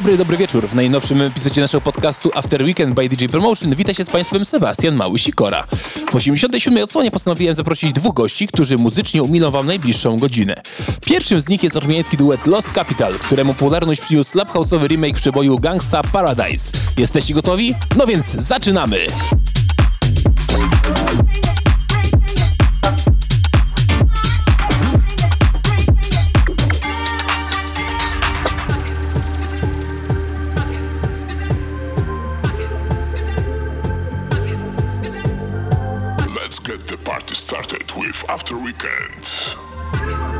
Dobry, dobry wieczór. W najnowszym epizodzie naszego podcastu After Weekend by DJ Promotion wita się z Państwem Sebastian Mały-Sikora. W 87. odsłonie postanowiłem zaprosić dwóch gości, którzy muzycznie umilą Wam najbliższą godzinę. Pierwszym z nich jest ormiański duet Lost Capital, któremu popularność przyniósł slap remake przeboju Gangsta Paradise. Jesteście gotowi? No więc zaczynamy! After Weekend.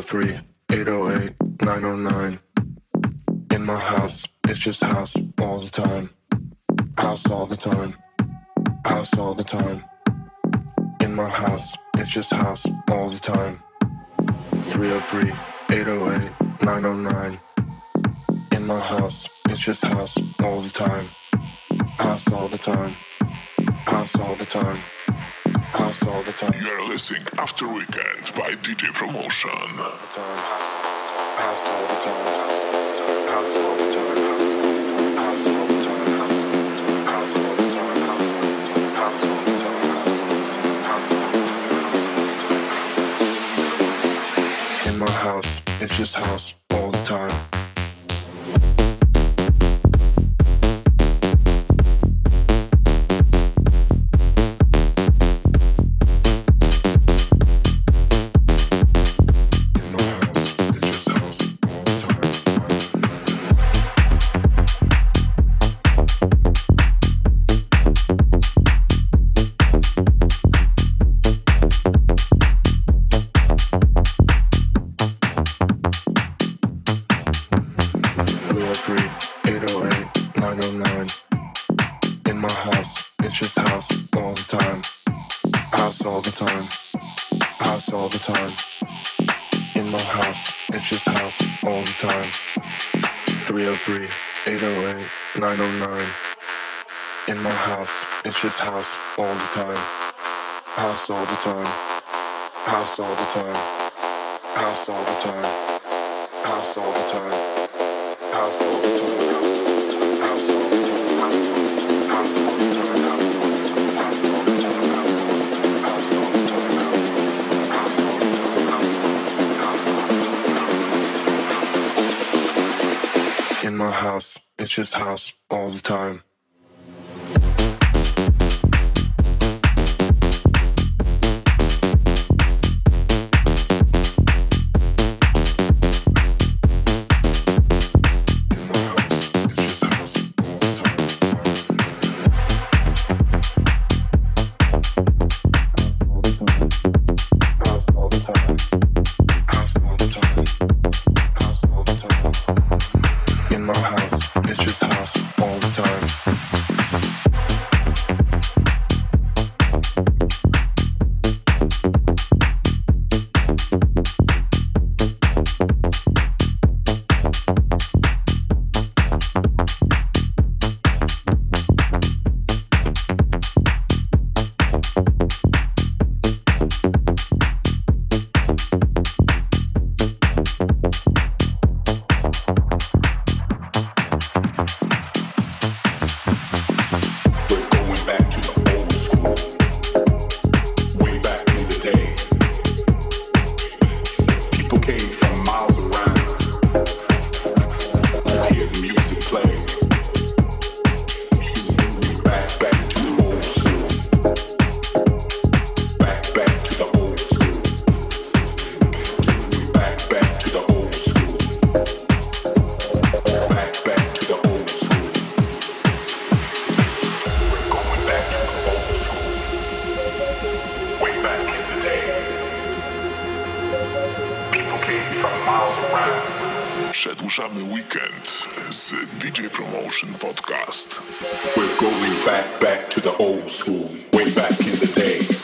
303 808 909. In my house, it's just house all the time. House all the time. House all the time. In my house, it's just house all the time. 303 808 909. In my house, it's just house all the time. House all the time. House all the time. House all the time. You are listening After Weekend by DJ Promotion. House all the time. House all the time. House all the time. House all the time. House all the time. House all the time. House all the time. In my house, it's just house all the time. House all the time. House all the time. House all the time. House all the time. House all the time. House all the time. House all the time. House all the time. House all the time. House all the time. In my house, it's just house all the time. Przedłużamy weekend z DJ Promotion Podcast. We're going back, back to the old school. Way back in the day.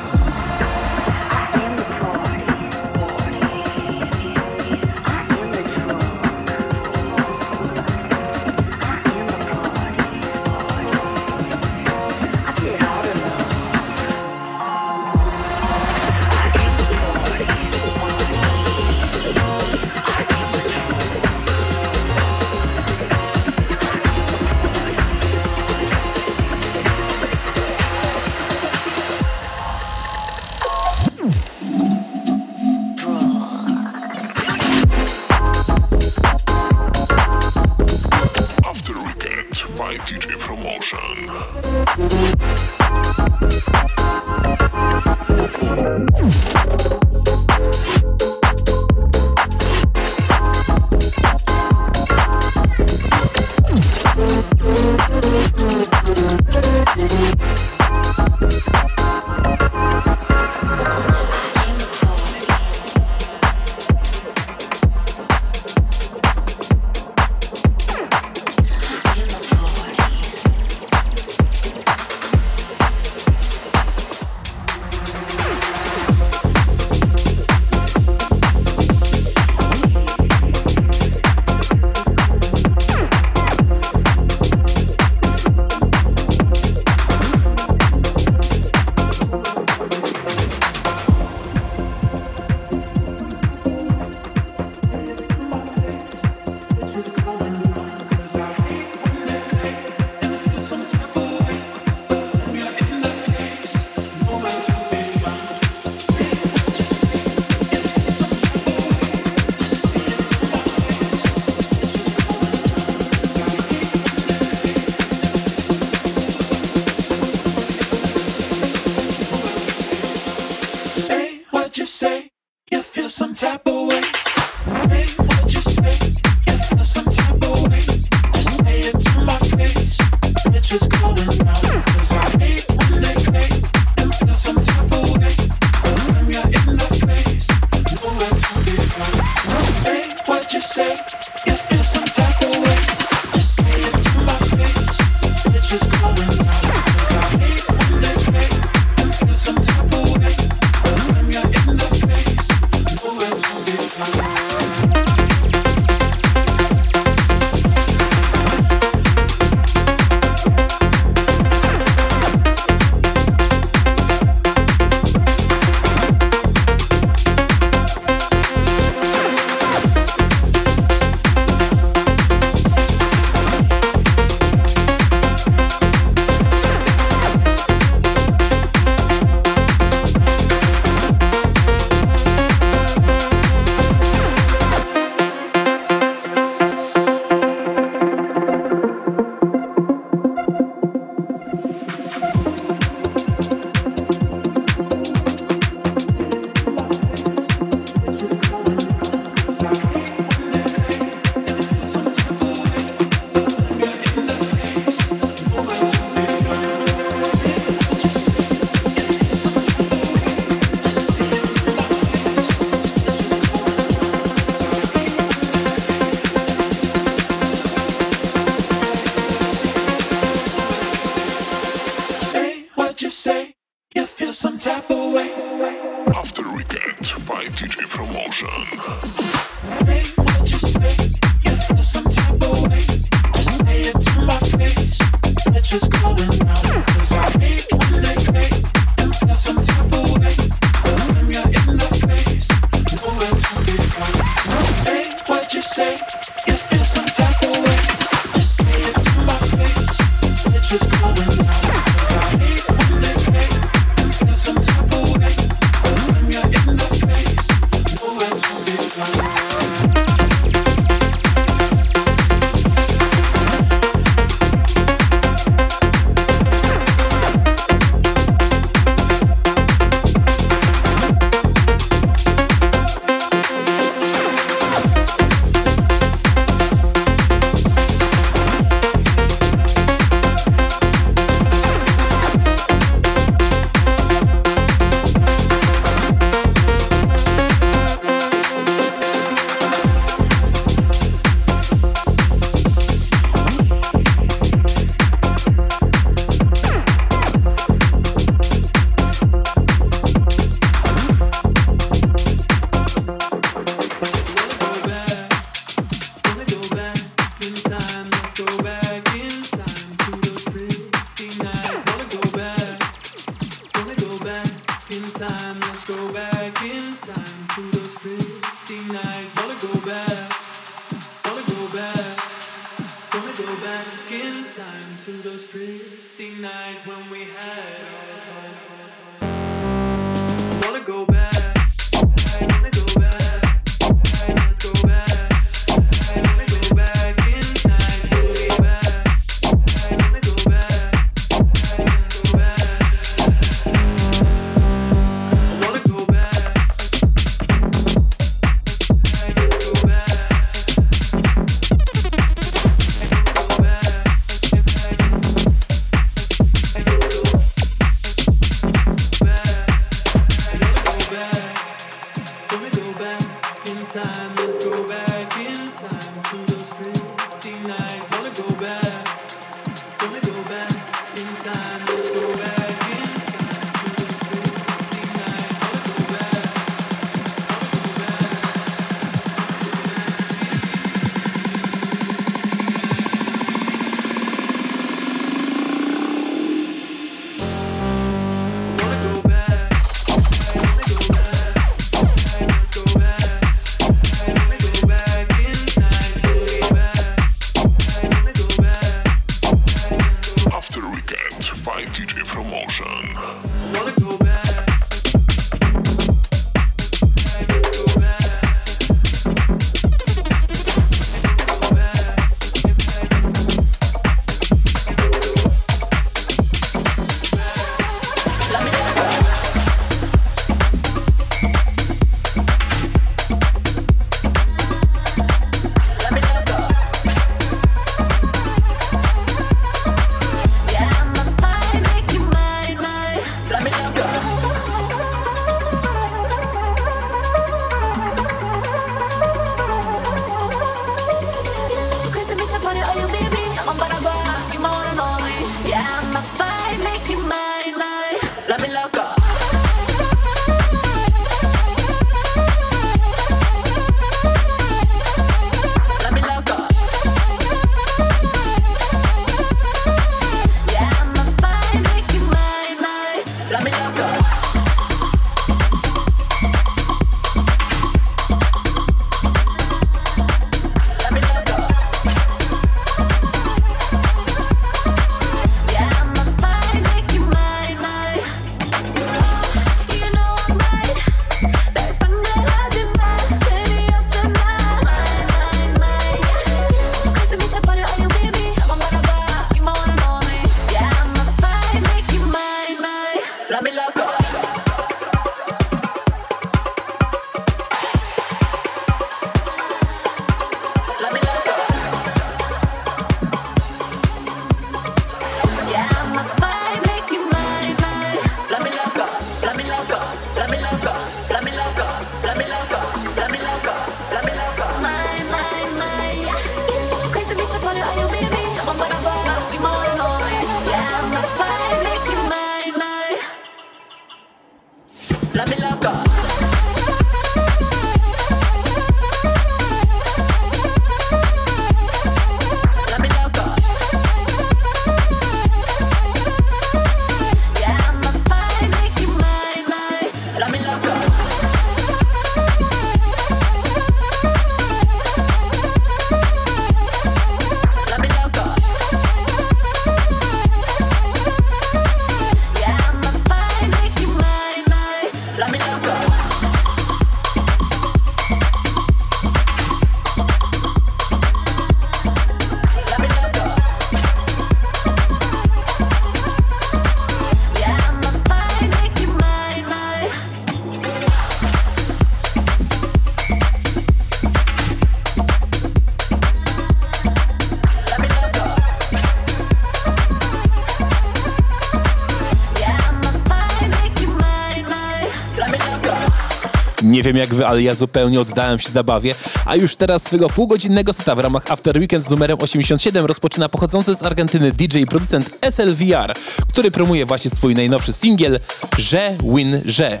wiem jak wy, ale ja zupełnie oddałem się zabawie, a już teraz swego półgodzinnego seta w ramach After Weekend z numerem 87 rozpoczyna pochodzący z Argentyny DJ i producent SLVR, który promuje właśnie swój najnowszy singiel Że Win Że.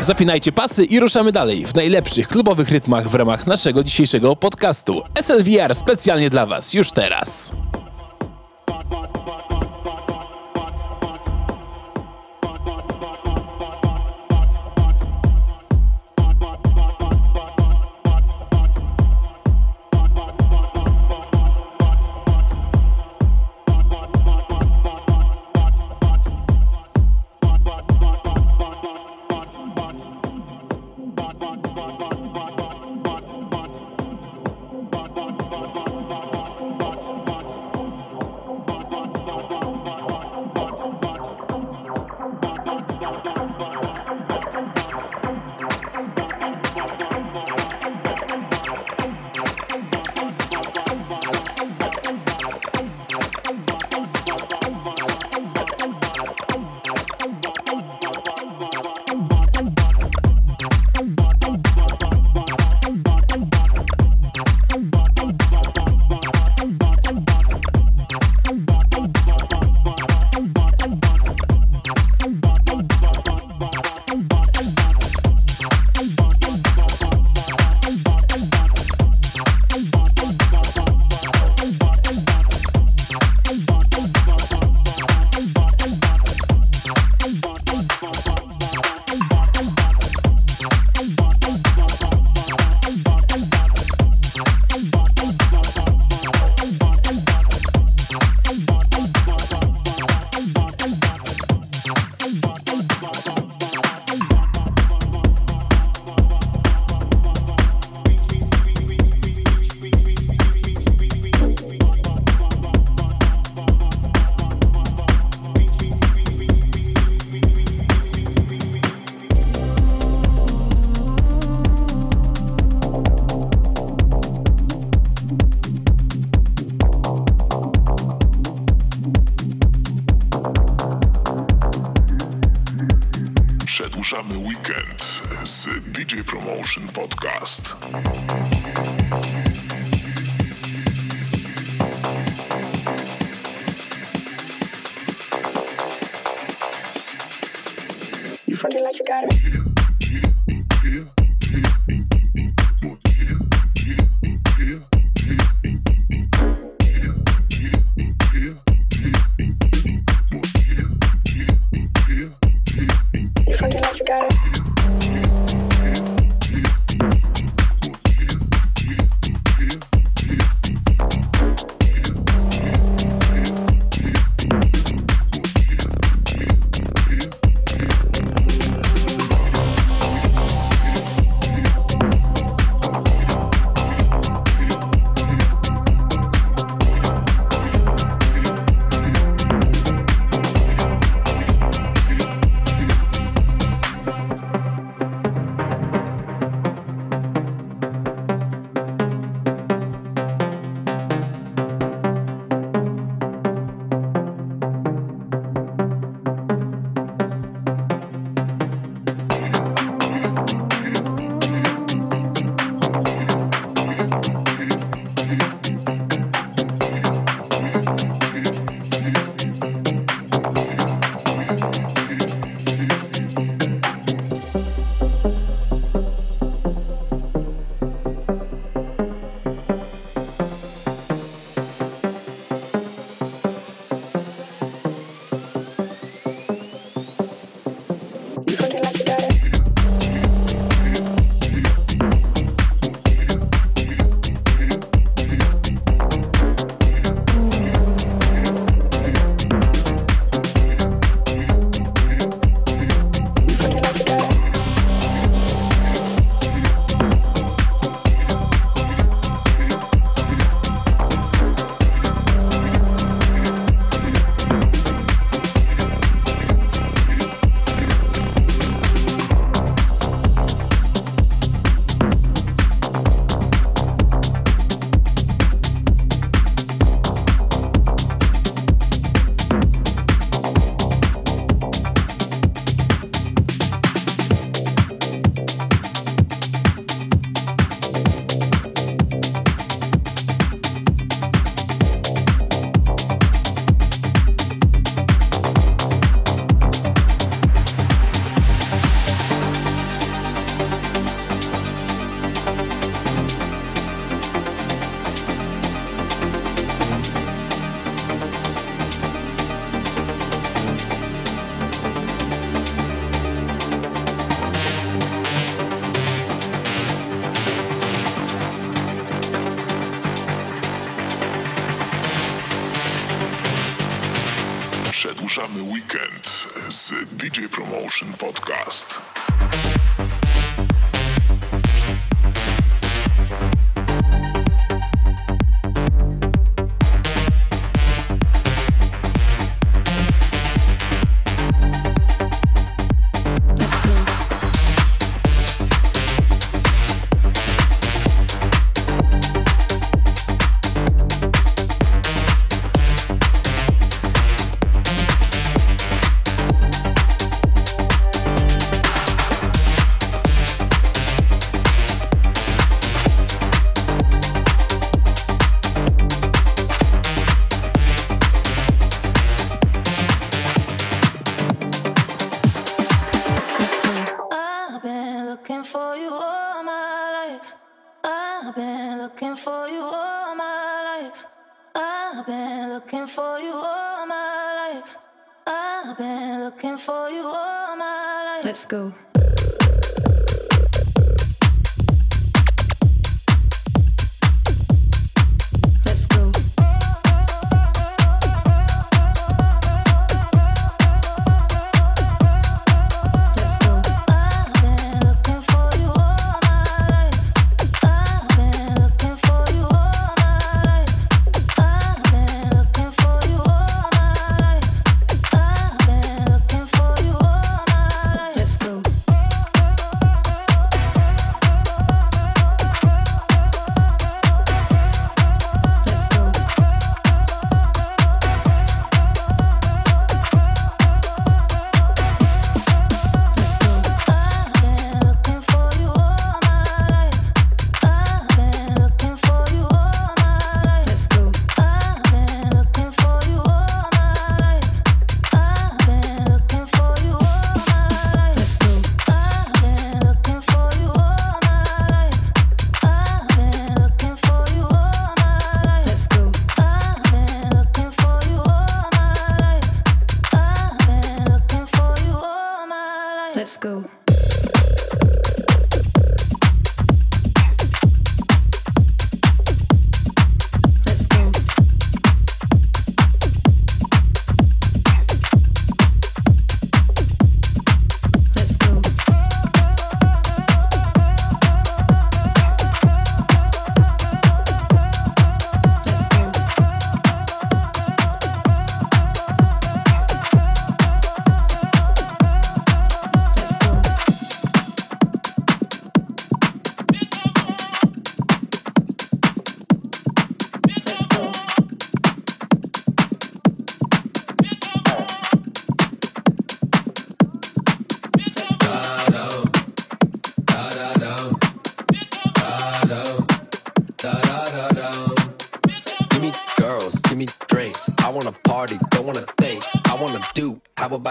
Zapinajcie pasy i ruszamy dalej w najlepszych klubowych rytmach w ramach naszego dzisiejszego podcastu. SLVR specjalnie dla Was już teraz. DJ Promotion Podcast.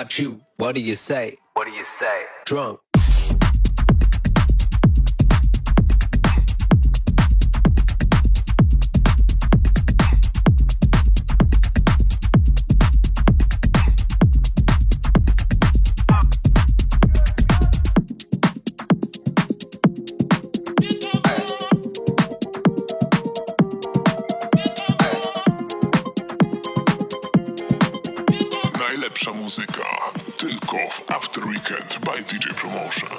About you? What do you say? What do you say? Drunk. Najlepsza muzyka tylko w After Weekend by DJ Promotion.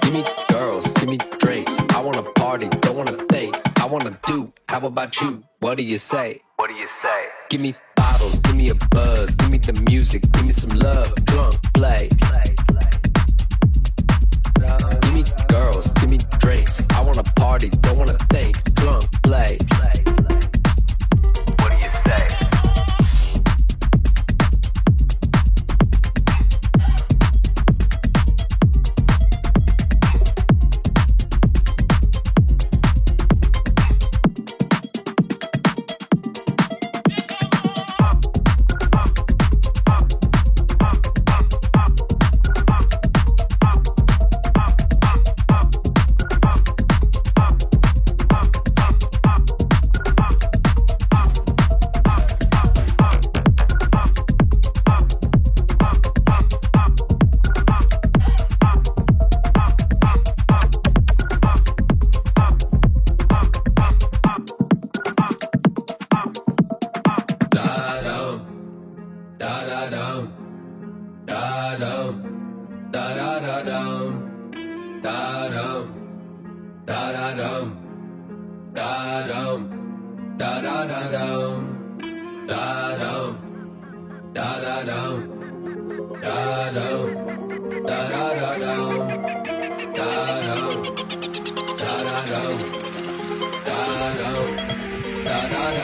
Give me girls, give me drinks. I wanna party, don't wanna think. I wanna do. How about you? What do you say? What do you say? Give me bottles, give me a buzz, give me the music, give me some love. Drunk, play. Give me girls, give me drinks. I wanna party, don't wanna think. Give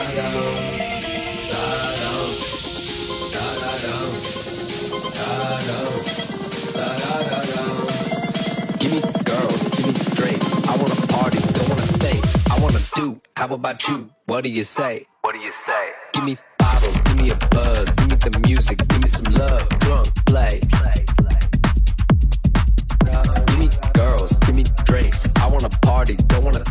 me girls, give me drinks. I wanna party, don't wanna think. I wanna do. How about you? What do you say? What do you say? Give me bottles, give me a buzz, give me the music, give me some love. Drunk, play. Give me girls, give me drinks. I wanna party, don't wanna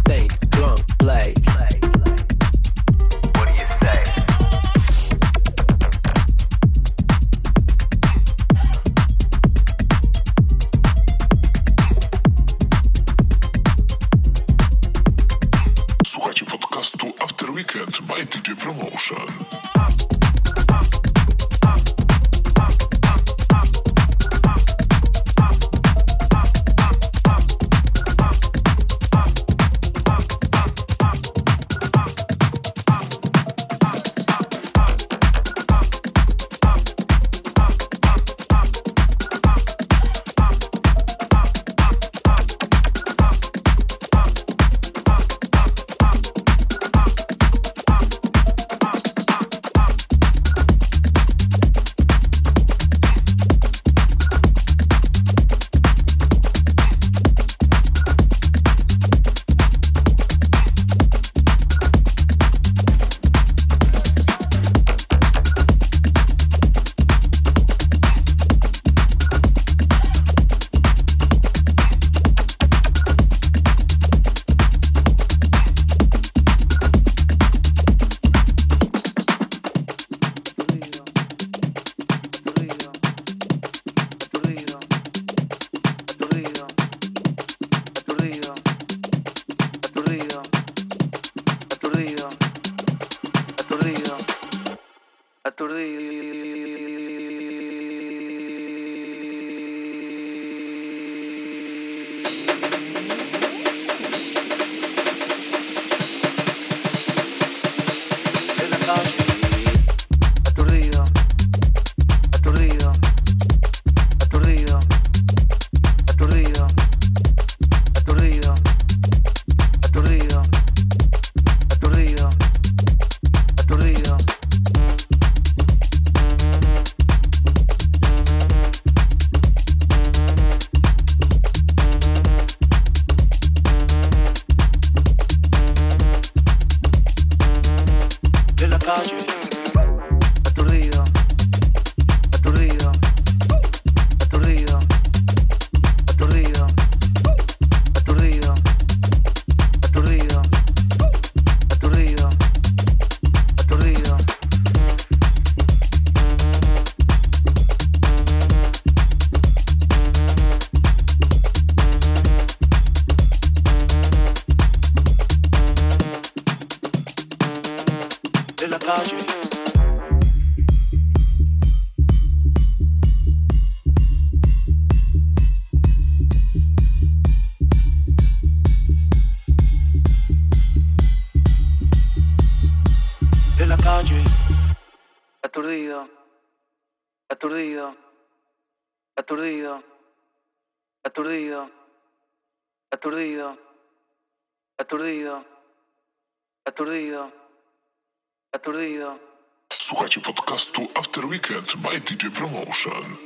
aturdido, aturdido, aturdido, aturdido. Słuchajcie podcastu After Weekend by DJ Promotion.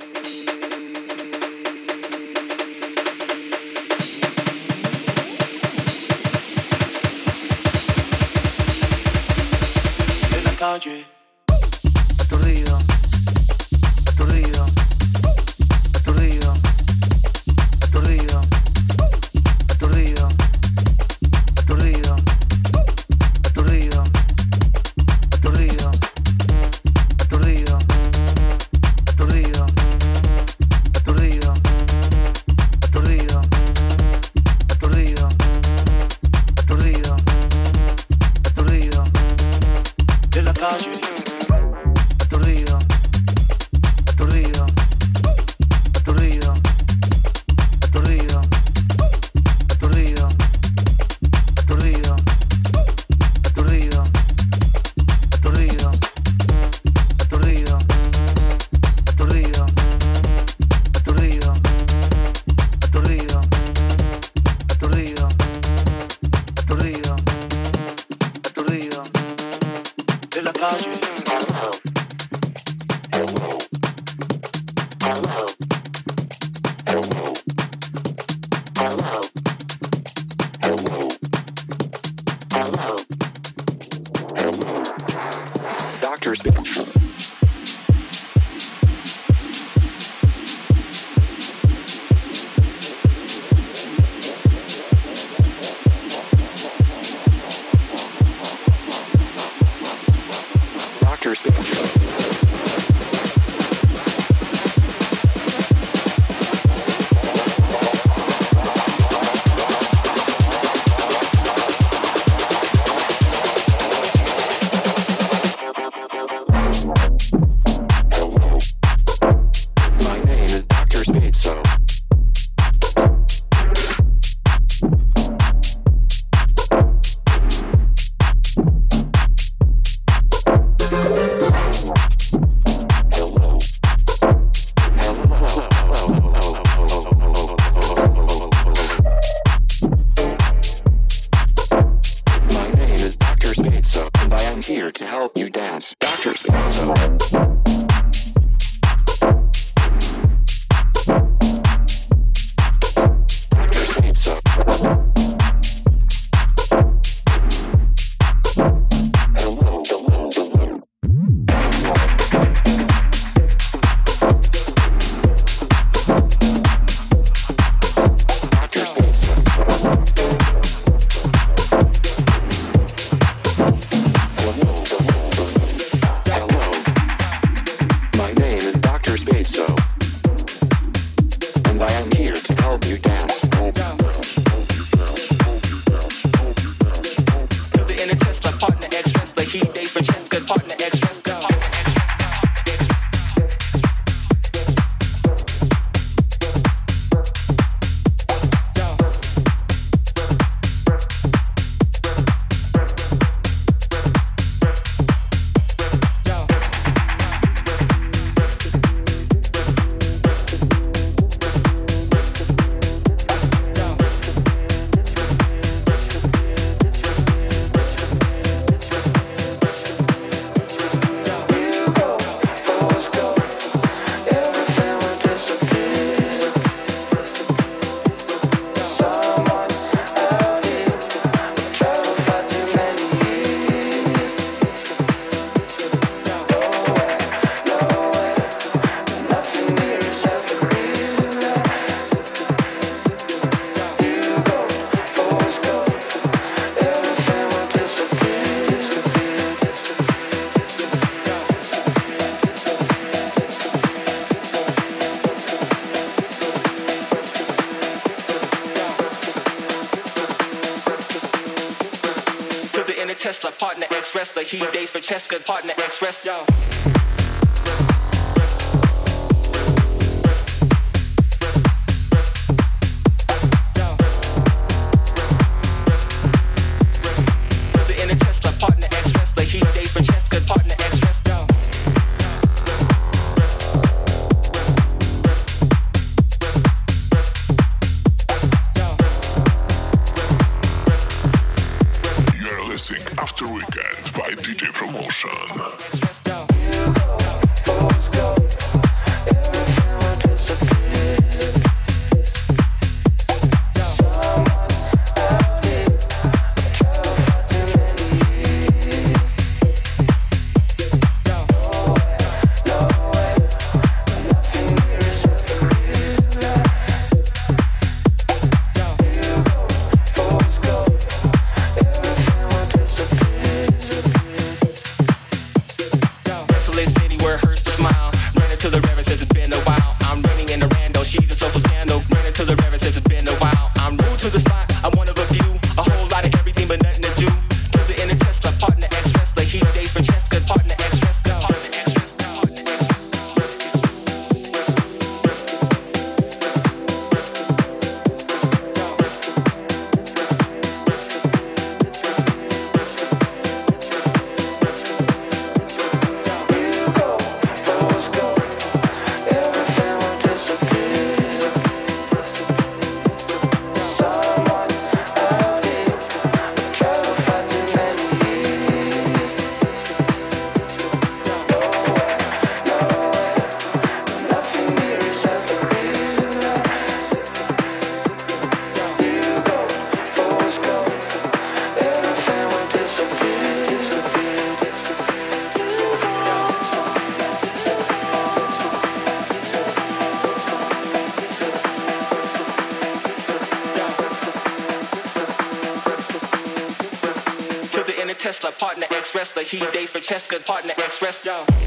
En. doctors. for chess, partner, express yo. Express the heat days for Cheska partner. Express y'all.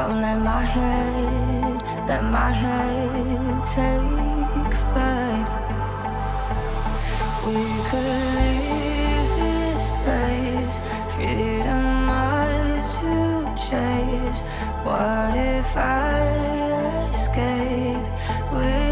Won't let my head, let my head take flight. We could leave this place, freedom much to chase. What if I escape? We.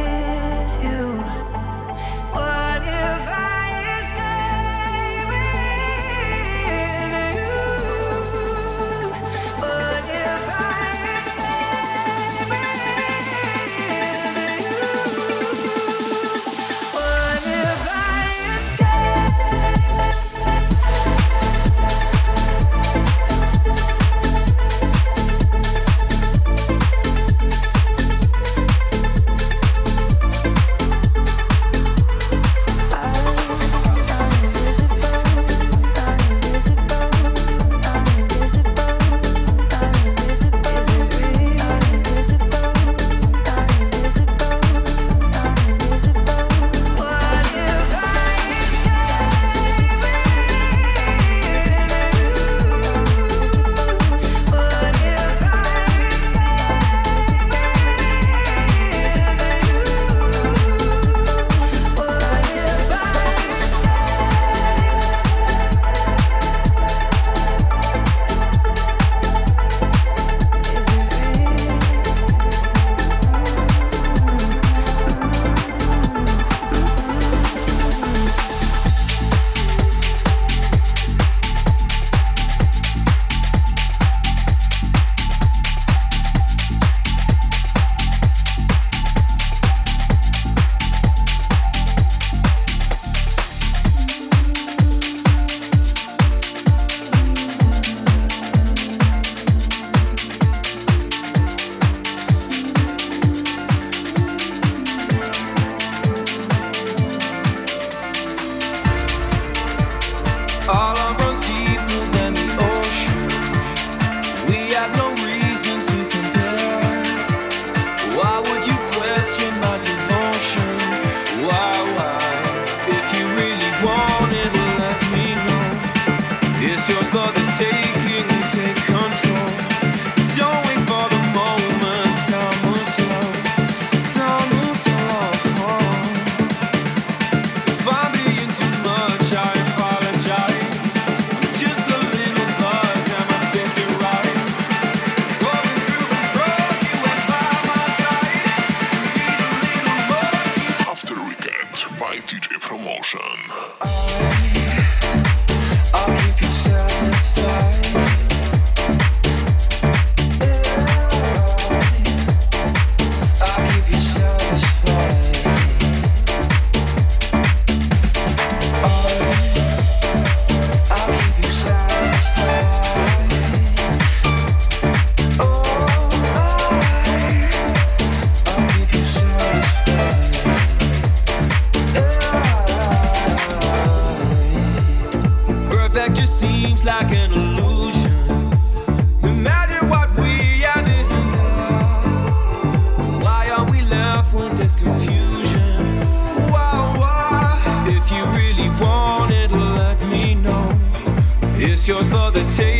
the taste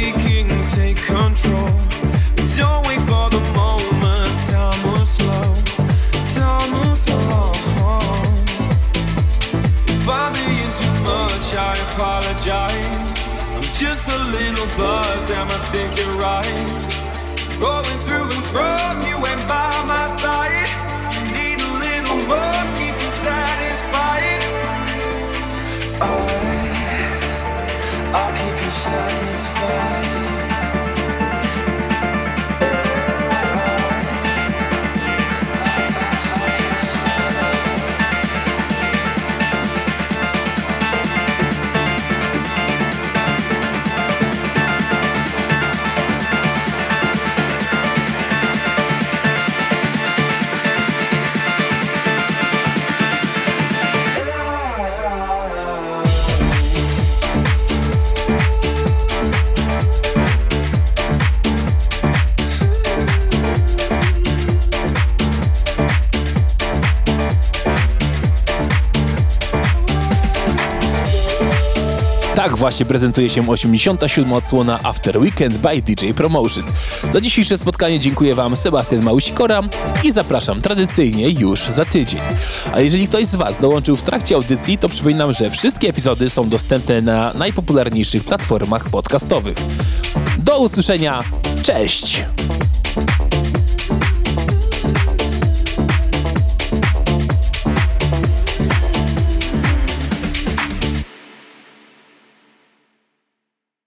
właśnie prezentuje się 87. odsłona After Weekend by DJ Promotion. Za dzisiejsze spotkanie dziękuję Wam Sebastian Małysikora i zapraszam tradycyjnie już za tydzień. A jeżeli ktoś z Was dołączył w trakcie audycji, to przypominam, że wszystkie epizody są dostępne na najpopularniejszych platformach podcastowych. Do usłyszenia, cześć!